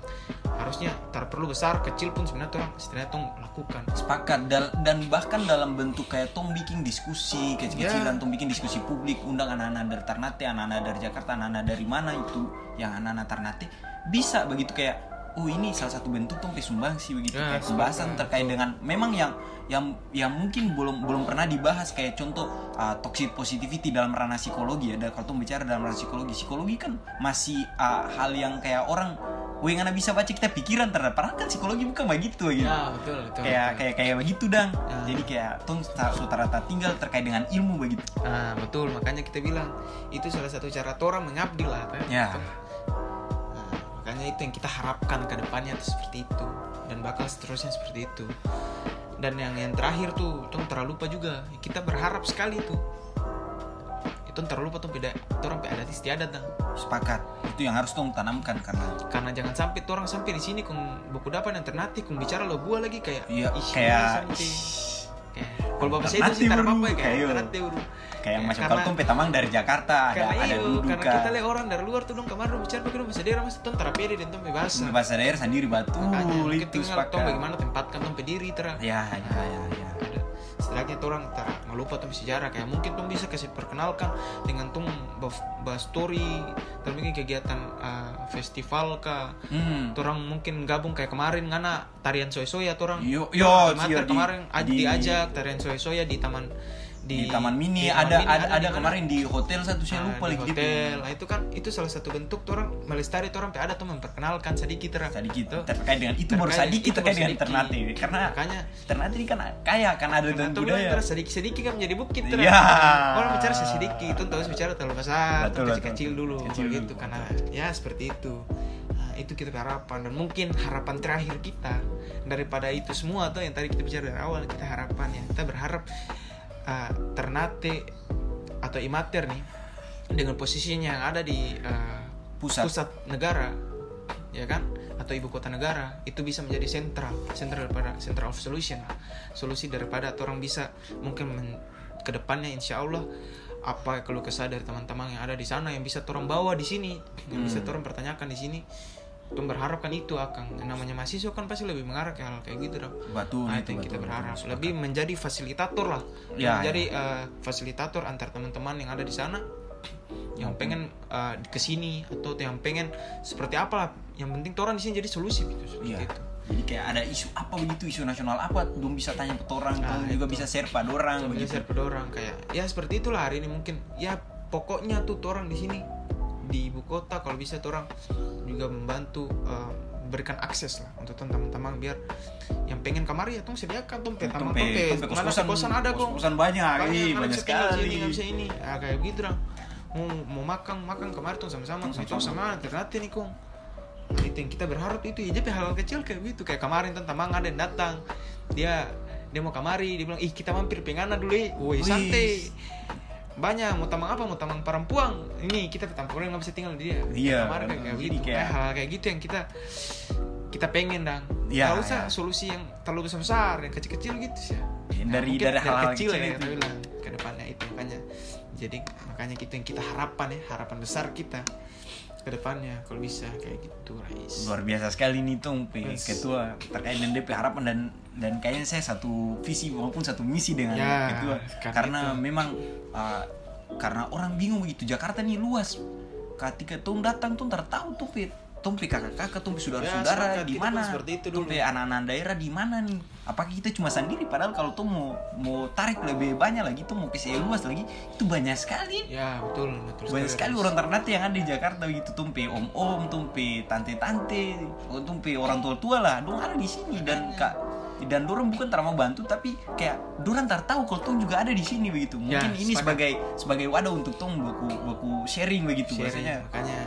harusnya tak perlu besar kecil pun sebenarnya orang setidaknya tuh lakukan Sepakat Dal- dan bahkan dalam bentuk kayak Tom bikin diskusi kecil-kecilan, Ya. Tom bikin diskusi publik, undang anak-anak dari Ternate, anak-anak dari Jakarta, anak-anak dari mana itu yang anak-anak Ternate bisa begitu kayak oh ini salah satu bentuk Tom sumbangsi begitu Ya, kayak pembahasan sepakat. terkait dengan memang yang yang yang mungkin belum belum pernah dibahas kayak contoh uh, toxic positivity dalam ranah psikologi ada kalau Tom bicara dalam ranah psikologi psikologi kan masih uh, hal yang kayak orang Wih, nggak bisa baca kita pikiran terhadap padahal kan psikologi bukan begitu gitu ya betul betul kayak betul. kayak kayak begitu dang Ya. jadi kayak tong rata tinggal terkait dengan ilmu begitu Nah, betul. Makanya kita bilang itu salah satu cara orang mengabdi lah. Ya. Itu yang kita harapkan ke depannya tuh seperti itu dan bakal seterusnya seperti itu. Dan yang yang terakhir tuh, tuh terlalu lupa juga. Kita berharap sekali tuh. Itu terlalu lupa tuh beda. Orang adat istiadat dah. sepakat itu yang harus tong tanamkan karena Karena jangan sampai tuh orang sampai di sini kung buku dapat yang ternati kung bicara lo gua lagi kayak iya ih, kayak sampai kayak kalau bapak saya itu sih apa ya kayak Kayak- kayak macam karena- kalau tong petamang dari Jakarta ada karena ada duduk karena kita lihat orang dari luar tuh dong kemarin bicara pakai bahasa daerah mas tuh pede dan tuh bahasa. Bahasa daerah sendiri batu itu tuh sepakat. bagaimana tempatkan tuh pediri tera ya ya ya ya ada setidaknya tuh orang tera nggak lupa tuh sejarah kayak mungkin tuh bisa kasih perkenalkan dengan tuh bahas story terus mungkin kegiatan uh, festival kah. Hmm. orang mungkin gabung kayak kemarin ngana tarian soy soya tuh orang. Yo- yo, iya, di- kemarin aj- di- diajak tarian soy soya di taman di, Taman Mini di Taman ada Mini, ada, ada di mana? kemarin di hotel satu saya Nah, lupa di lagi gitu. hotel nah itu kan itu salah satu bentuk orang melestari orang ada tuh memperkenalkan sedikit orang sedikit Tuh. terkait dengan itu baru sedikit terkait dengan. Ternate karena makanya Ternate ini kan kaya kan ada dan budaya terus sedikit sedikit kan menjadi bukit terus Iya. orang bicara sedikit itu terus bicara terlalu besar Betul, terus betul. kecil dulu Kecil gitu karena ya seperti itu Nah, itu kita harapan dan mungkin harapan terakhir kita daripada itu semua tuh yang tadi kita bicara dari awal kita harapan ya kita berharap uh, Ternate atau Imater nih dengan posisinya yang ada di uh, Pusat. pusat negara ya kan atau ibu kota negara itu bisa menjadi sentral sentral daripada central of solution lah. solusi daripada atau orang bisa mungkin men, ke depannya insya Allah apa kalau kesah dari teman-teman yang ada di sana yang bisa orang bawa di sini yang bisa orang pertanyakan di sini Tuh berharap kan itu akan namanya mahasiswa kan pasti lebih mengarah ke hal kayak gitu dong Betul Nah, itu itu yang kita betul, berharap. betul, lebih menjadi fasilitator lah. Ya, menjadi eh, fasilitator antar teman-teman yang ada di sana yang pengen eh, ke sini atau yang pengen seperti apa lah. Yang penting orang di sini jadi solusi gitu seperti Iya. itu. Jadi kayak ada isu apa begitu isu nasional apa belum bisa tanya ke orang, Nah, juga bisa share pada orang begitu. share ke orang kayak ya seperti itulah hari ini mungkin. Ya pokoknya tuh orang di sini di ibu kota kalau bisa tuh orang juga membantu eh, berikan akses lah untuk teman-teman biar yang pengen kamar ya tuh sediakan tuh taman Tempe- mana kos-kosan- kosan ada kok kos-kosan banyak, banyak tinggal sekali. sini, nggak bisa ini. Ah, kayak gitu dong mau mau makan makan kemarin tuh sama-sama itu sama ternyata nih kong. Nah, itu yang kita berharap itu ya jadi hal kecil kayak gitu kayak kemarin tuh teman ada yang datang. Dia dia mau kamari dia bilang ih kita mampir pengana dulu eh woi santai banyak mau tamang apa? Mau tamang perempuan. Ini kita tetap orang nggak bisa tinggal di dia. Iya, kamar kayak, gitu. Kayak- hal kayak gitu yang kita kita pengen dang. Iya, nggak usah iya. solusi yang terlalu besar besar yang kecil kecil gitu sih. Ya, Nah, dari- dari hal-hal kecil kecil ya itu. kita bilang ke depannya itu. Makanya jadi makanya itu yang kita harapan ya harapan besar kita ke depannya kalau bisa kayak gitu Rais. Luar biasa sekali nih Tong P Yes. ketua terkait dengan DP harapan dan dan kayaknya saya satu visi maupun satu misi dengan Ya, ketua. karena karena itu. memang uh, karena orang bingung begitu. Jakarta nih luas. Ketika Tong datang Tong tak tahu tuh P P kakak-kakak P Ya, saudara-saudara sepakat. di mana seperti itu dulu. P anak-anak daerah di mana nih apakah kita cuma sendiri padahal kalau Tong mau mau tarik lebih banyak lagi Tong mau ke luas lagi itu banyak sekali ya betul betul banyak sekali Rais. orang ternate yang ada di Jakarta gitu tumpe om om tumpe tante tante tumpe orang tua tua lah dong ada di sini dan kak dan dorang bukan mau bantu tapi kayak dorang tak tahu kalau tong juga ada di sini begitu Ya, mungkin ini sepakat. sebagai sebagai wadah untuk tong baku baku sharing begitu Sharing, biasanya makanya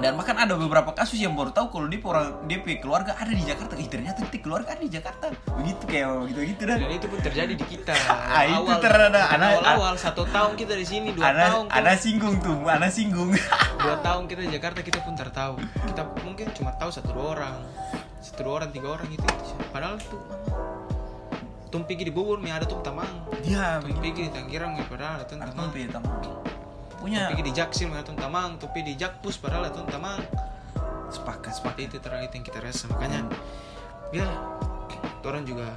dan bahkan ada beberapa kasus yang baru tahu kalau dia orang DP keluarga ada di Jakarta. Ih ternyata dia keluarga ada di Jakarta. Begitu kayak begitu gitu dan itu pun terjadi di kita. [LAUGHS] Ah, itu terada. Ana- awal awal satu tahun kita di sini dua ada tahun ada singgung tuh ada singgung. [LAUGHS] Dua tahun kita di Jakarta kita pun tertahu. Kita mungkin cuma tahu satu dua orang. Satu dua orang tiga orang gitu. Padahal itu tum pergi di Bogor mi ada tum tamang dia tum pergi di Tangerang mi padahal ada aku tamang punya. Pergi di Jaksil mi ada tum tamang. Pergi di Jakpus padahal ada tum tamang. Sepakat seperti itu terakhir yang kita rasa. Makanya ya orang juga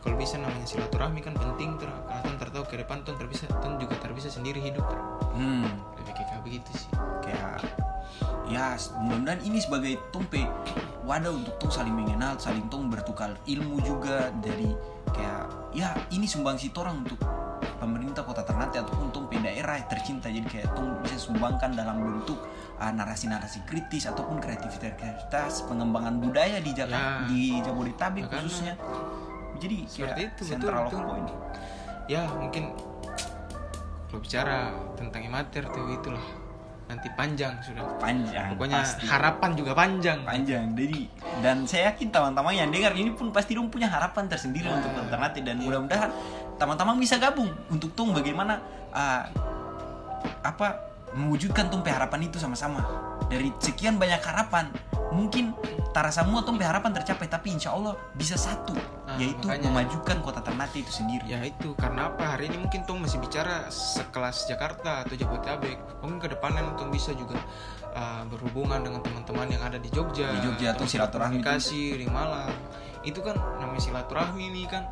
kalau bisa namanya silaturahmi kan penting tuh karena tuh tertahu ke depan tuh terbisa tuh juga terbisa sendiri hidup tuh. hmm. Lebih kayak begitu sih. Kayak ya mudah-mudahan ini sebagai tumpe wadah untuk tong saling mengenal saling tong bertukar ilmu juga dari kayak ya ini sumbangsi orang untuk pemerintah kota Ternate ataupun tong daerah tercinta jadi kayak tong bisa sumbangkan dalam bentuk uh, narasi-narasi kritis ataupun kreativitas pengembangan budaya di Jakarta Ya. di Jabodetabek Makanya. khususnya jadi Seperti kayak itu, betul, central of betul. point ya mungkin kalau bicara tentang imater tuh itulah nanti panjang sudah panjang pokoknya pasti. harapan juga panjang panjang jadi dan saya yakin teman-teman yang dengar ini pun pasti dong punya harapan tersendiri Ah, untuk alternatif dan iya. mudah-mudahan teman-teman bisa gabung untuk tung bagaimana ah, apa mewujudkan tumpe harapan itu sama-sama. Dari sekian banyak harapan mungkin tara semua tumpe harapan tercapai tapi insya Allah bisa satu Ah, yaitu makanya. memajukan kota Ternate itu sendiri. Ya itu. Karena apa? Hari ini mungkin Tong masih bicara sekelas Jakarta atau Jabodetabek. Mungkin ke depannya Tong bisa juga uh, berhubungan dengan teman-teman yang ada di Jogja Di Jogja tuh silaturahmi komunikasi di Malang. Itu kan namanya silaturahmi ini kan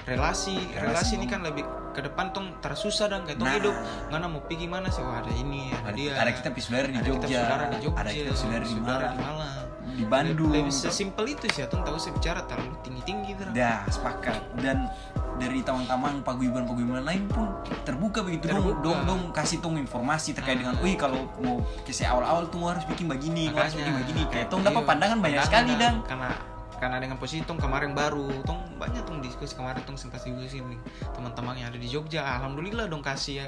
relasi Relasi, relasi ini kan lebih ke depan tong tersusah dan kayak tong Nah. hidup. Mana mau pergi mana sih? Wah, ada ini ada, ada, dia. ada kita saudara di ada kita Jogja. saudara di Jogja. Ada kita saudara di Malang. di Malang. Di Bandung. Lebih sesimpel itu sih Tong tahu saya bicara terlalu tinggi tinggi gitu. Dah sepakat. Dan dari teman-teman paguyuban-paguyuban lain pun terbuka begitu dong. Terbuka. dong dong kasih tong informasi terkait dengan Ah. wih kalau mau ke awal-awal tuh harus bikin begini harus bikin begini. Kayak tong dapat Iya, pandangan banyak sekali dang. Karena karena dengan posisi tong kemarin baru. Tong banyak tong diskusi kemarin tong sempat diskusi nih teman-teman yang ada di Jogja. Alhamdulillah dong kasih ya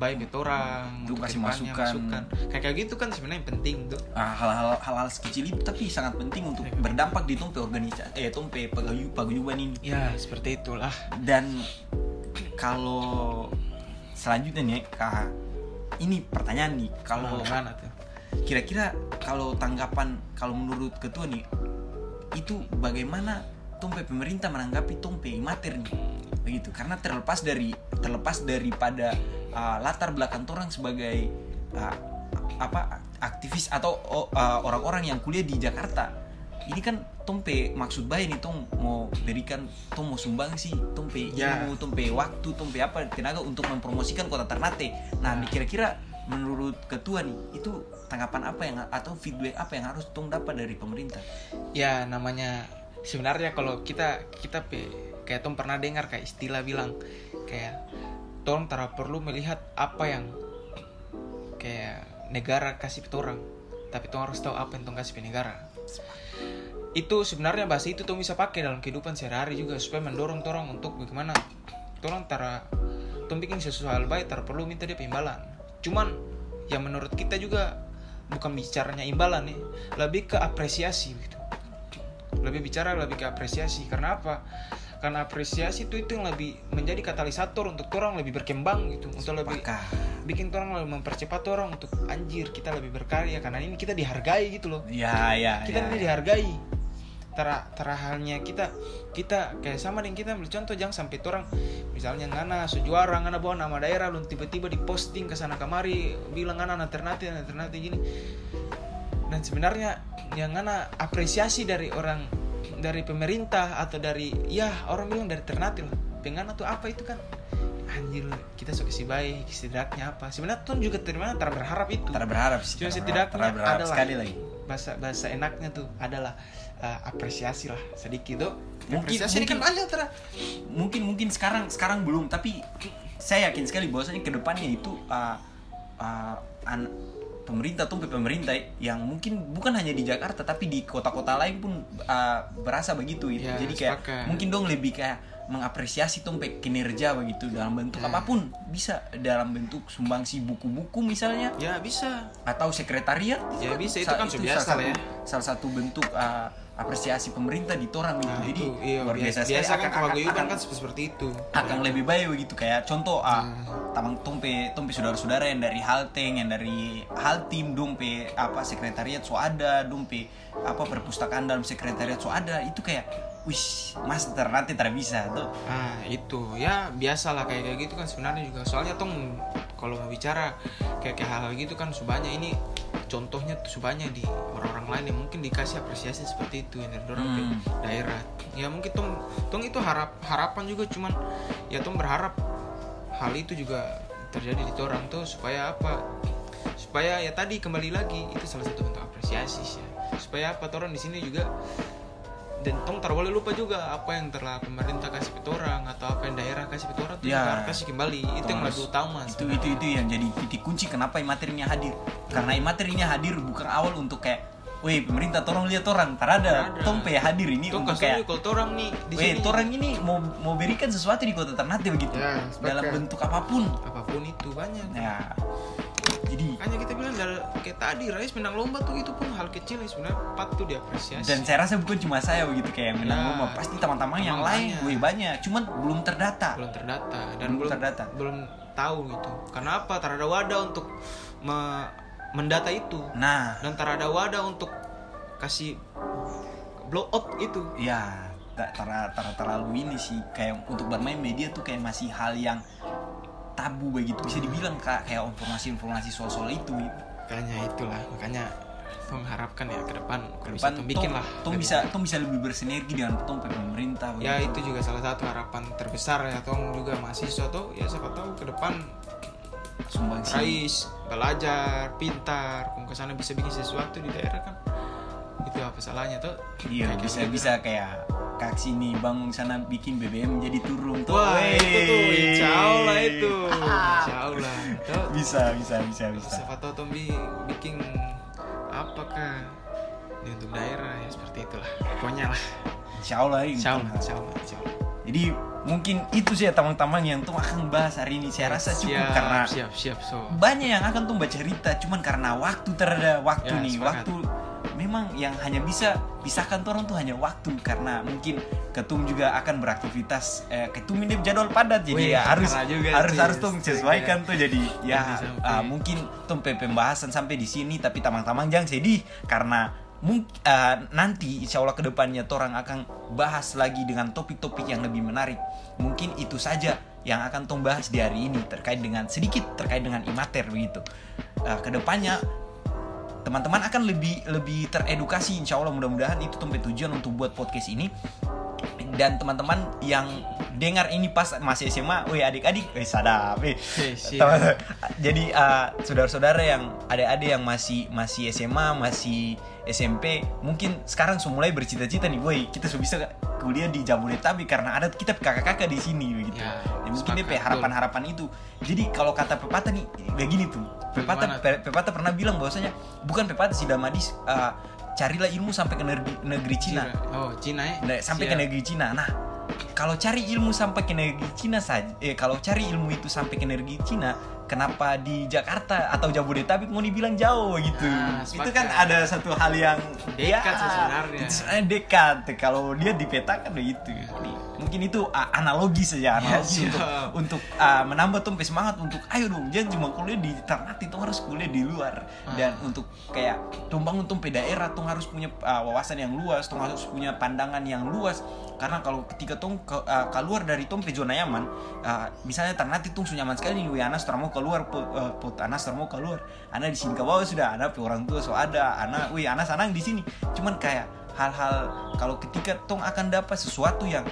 baik itu orang Tuh, untuk kasih ke depannya, masukan. kayak kayak gitu kan sebenarnya penting tuh. Ah, hal-hal hal-hal sekecil itu tapi sangat penting untuk Iya. berdampak di tumpe organisasi eh pagayu paguyuban ini. Ya seperti itulah. Dan kalau selanjutnya nih kak ini pertanyaan nih. Kalau mana tuh? kira-kira kalau tanggapan kalau menurut ketua nih itu bagaimana tumpe pemerintah menanggapi tumpe imater nih begitu karena terlepas dari terlepas daripada uh, latar belakang orang sebagai uh, apa aktivis atau uh, orang-orang yang kuliah di Jakarta ini kan tumpe maksud baik nih tong mau berikan tong mau sumbang sih tumpe Ya. ilmu tumpe waktu tumpe apa tenaga untuk mempromosikan kota Ternate nah Ya. kira-kira menurut ketua nih itu tanggapan apa yang atau feedback apa yang harus tong dapat dari pemerintah? Ya namanya sebenarnya kalau kita kita kayak Tom pernah dengar kayak istilah bilang kayak Tom tara perlu melihat apa yang kayak negara kasih ke orang tapi Tom harus tahu apa yang Tom kasih negara. Itu sebenarnya bahasa itu Tom bisa pakai dalam kehidupan sehari-hari juga supaya mendorong orang untuk bagaimana orang tara Tom bikin sesuatu hal baik tara perlu minta dia imbalan cuman yang menurut kita juga bukan bicaranya imbalan nih lebih ke apresiasi gitu. Lebih bicara lebih ke apresiasi. Karena apa? Karena apresiasi itu itu yang lebih menjadi katalisator untuk orang lebih berkembang gitu untuk lebih bikin orang lebih mempercepat orang untuk anjir kita lebih berkarya. Karena ini kita dihargai gitu loh. Ya ya kita ya, ini ya. dihargai tera tera halnya kita kita kayak sama dengan kita ambil contoh jangan sampai orang misalnya ngana sejuara ngana bawa nama daerah lu tiba-tiba diposting ke sana kemari bilang ngana alternatif alternatif gini. Dan sebenarnya yang ngana apresiasi dari orang dari pemerintah atau dari ya orang bilang dari Ternate lah. Pengana tuh apa itu kan? Anjir kita suka si baik setidaknya apa? Sebenarnya tuh juga terima tera berharap itu. Tara berharap sih Cuma setidaknya berharap, tara berharap adalah sekali lagi. bahasa bahasa enaknya tuh adalah uh, apresiasi lah sedikit tuh Mungkin- apresiasi ini kan mungkin- banyak tera mungkin mungkin sekarang sekarang belum tapi saya yakin sekali bahwasanya ke depannya itu uh, uh, an- pemerintah tuh pemerintah yang mungkin bukan hanya di Jakarta tapi di kota-kota lain pun uh, berasa begitu gitu. Ya, Jadi kayak sepakat. mungkin dong lebih kayak mengapresiasi tuh kinerja begitu dalam bentuk Ya. apa pun bisa dalam bentuk sumbangsi buku-buku misalnya ya bisa atau sekretariat Ya, kan bisa, itu sa- kan sudah biasa salah lah ya. satu, salah satu bentuk uh, apresiasi pemerintah di torang gitu. Nah, jadi itu, iya, luar biasa biasa, sekali. biasa kan kewaguyuban akan, kan seperti itu. akan lebih baik begitu. Kayak contoh ah Hmm. tamang tompe tompe saudara-saudara yang dari Halteng yang dari Haltim dompe apa sekretariat so ada dompe apa perpustakaan dalam sekretariat so ada itu kayak wis mas nanti tidak bisa tuh. Ah itu. Ya biasa lah kayak kayak gitu kan sebenarnya juga. Soalnya tong kalau mau bicara kayak kayak hal-hal gitu kan subanya ini contohnya tuh subanya di orang-orang lain yang mungkin dikasih apresiasi seperti itu yang dari orang Hmm. daerah ya mungkin tong tong itu harap harapan juga cuman ya tong berharap hal itu juga terjadi di orang tuh supaya apa supaya ya tadi kembali lagi itu salah satu bentuk apresiasi sih ya. supaya apa orang di sini juga dan tong tak boleh lupa juga apa yang telah pemerintah kasih ke orang atau apa yang daerah kasih ke orang itu Ya. harus kasih kembali itu Tong yang lebih utama itu sebenarnya. itu itu yang jadi titik kunci kenapa imaterinya hadir karena imaterinya hadir bukan awal untuk kayak Weh pemerintah tolong lihat orang tak ada Tak ada. Tompe hadir ini Tong untuk kayak kalau orang nih di Weh, sini orang ini mau mau berikan sesuatu di kota Ternate begitu Ya, dalam bentuk apa pun. apa pun itu banyak Ya, jadi makanya kita bilang dari kayak tadi Rais menang lomba tuh itu pun hal kecil yang sebenarnya patut diapresiasi dan saya rasa bukan cuma saya begitu kayak yang menang Ya. lomba, pasti teman-teman yang lain, banyak. weh banyak, cuman belum terdata. belum terdata dan Belum belum terdata. belum tahu gitu karena apa tak ada wadah untuk me- mendata itu Nah, dan tak ada wadah untuk kasih blow up itu ya tera- terlalu ini sih kayak untuk bermain media tuh kayak masih hal yang tabu begitu. Bisa dibilang kak kayak informasi-informasi soal-soal itu. Gitu. makanya itulah makanya tong harapkan ya ke depan bisa Depan tong bikin lah. Lebih bisa tong bisa lebih bersinergi dengan tong pemerintah ya begitu. itu juga salah satu harapan terbesar ya tong juga mahasiswa tuh. Ya siapa tahu ke depan sumbangsi. Rais belajar pintar kung ke sana bisa bikin sesuatu di daerah kan itu apa salahnya tuh Iya Kayak bisa gitu. bisa kayak kak sini bangun sana bikin BBM jadi turun tuh. wah Wey. itu tuh insya Allah itu [LAUGHS] insya Allah tuh Bisa bisa bisa bisa. siapa tahu tuh bi- bikin apakah ini untuk daerah ya seperti itulah pokoknya lah Insya Allah. insya Allah insya Allah, insya Allah. Jadi mungkin itu sih ya teman-teman yang tuh akan bahas hari ini. Saya rasa cukup siap, karena siap siap so banyak yang akan tuh baca cerita. Cuman karena waktu terada waktu Ya, nih sepakat. waktu memang yang hanya bisa pisahkan tuh orang tuh hanya waktu karena mungkin ketum juga akan beraktivitas eh, ketum ini jadwal padat jadi Wih, ya harus juga harus harus tuh sesuaikan tuh jadi ya ah, mungkin tuh pe- pembahasan sampai di sini tapi tamang-tamang jangan sedih karena mungkin nanti insya Allah ke depannya orang akan bahas lagi dengan topik-topik yang lebih menarik mungkin itu saja yang akan tong bahas di hari ini terkait dengan sedikit terkait dengan imater begitu Ah, ke depannya teman-teman akan lebih lebih teredukasi insya Allah mudah-mudahan itu tempat tujuan untuk buat podcast ini dan teman-teman yang dengar ini pas masih SMA, weh adik-adik, weh sadap. Oke, siap. Teman- Jadi uh, saudara-saudara yang adik-adik yang masih masih SMA, masih SMP, mungkin sekarang sudah mulai bercita-cita nih, woi kita sudah bisa kuliah di Jabodetabek karena ada kita kakak-kakak di sini begitu. Ya, Ya, mungkin dia harapan-harapan itu. Jadi kalau kata pepatah nih, kayak gini tuh. Pepatah pe- pepatah pernah bilang bahwasanya bukan pepatah si Damadis uh, carilah ilmu sampai ke negeri, negeri Cina. oh Cina ya sampai ke Siap. negeri Cina. Nah, kalau cari ilmu sampai ke negeri Cina saja, eh kalau cari ilmu itu sampai ke negeri Cina, kenapa di Jakarta atau Jabodetabek mau dibilang jauh gitu? Ah, itu kan ada satu hal yang Dekat sih sebenarnya. itu sebenarnya dekat. Kalau dia dipetakan begitu. Jadi, mungkin itu ah, analogi saja, analogi siap. untuk untuk ah, menambah tuh semangat untuk ayo dong, jangan cuma kuliah di Ternate, tuh harus kuliah di luar dan Ah. untuk kayak tumbang untuk daerah tuh harus punya uh, wawasan yang luas tuh harus punya pandangan yang luas karena kalau ketika tuh ke, uh, keluar dari tuh pe zona nyaman. Uh, misalnya tuh sudah nyaman sekali nih anak sudah mau keluar pot, uh, pot anak mau keluar. Anak di sini ke bawah sudah pe orang tua so ada anak wih anak sanang di sini. Cuman kayak hal-hal kalau ketika tong akan dapat sesuatu yang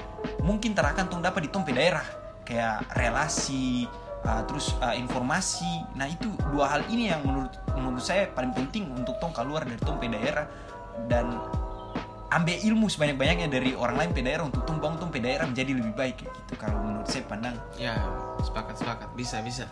mungkin terakan tong dapat di tong pe daerah. Kayak relasi uh, terus uh, informasi. Nah itu dua hal ini yang menurut menurut saya paling penting untuk tong keluar dari tong pe daerah. Dan ambil ilmu sebanyak-banyaknya dari orang lain pe daerah untuk tong bangun tong pe daerah menjadi lebih baik gitu kalau menurut saya pandang ya sepakat sepakat bisa bisa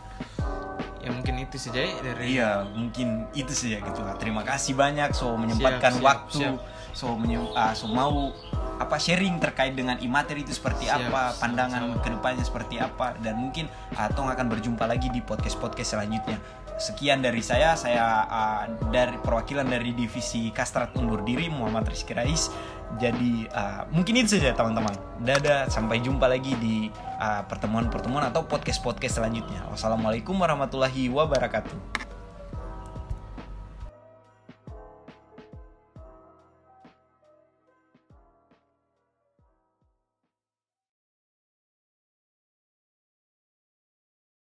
ya mungkin itu saja ya dari Iya, mungkin itu saja gitu lah. Terima kasih banyak so menyempatkan siap, waktu, siap. so menye- ah, so mau apa sharing terkait dengan imateri itu seperti Siap, apa, pandangan sama-sama. ke depannya seperti apa, dan mungkin ah, Tong akan berjumpa lagi di podcast podcast selanjutnya. Sekian dari saya, saya ah, dari perwakilan dari divisi Kastrat undur diri Muhammad Rizky Rais. Jadi ah, mungkin itu saja teman-teman. Dadah, sampai jumpa lagi di ah, pertemuan-pertemuan atau podcast-podcast selanjutnya. Wassalamualaikum warahmatullahi wabarakatuh.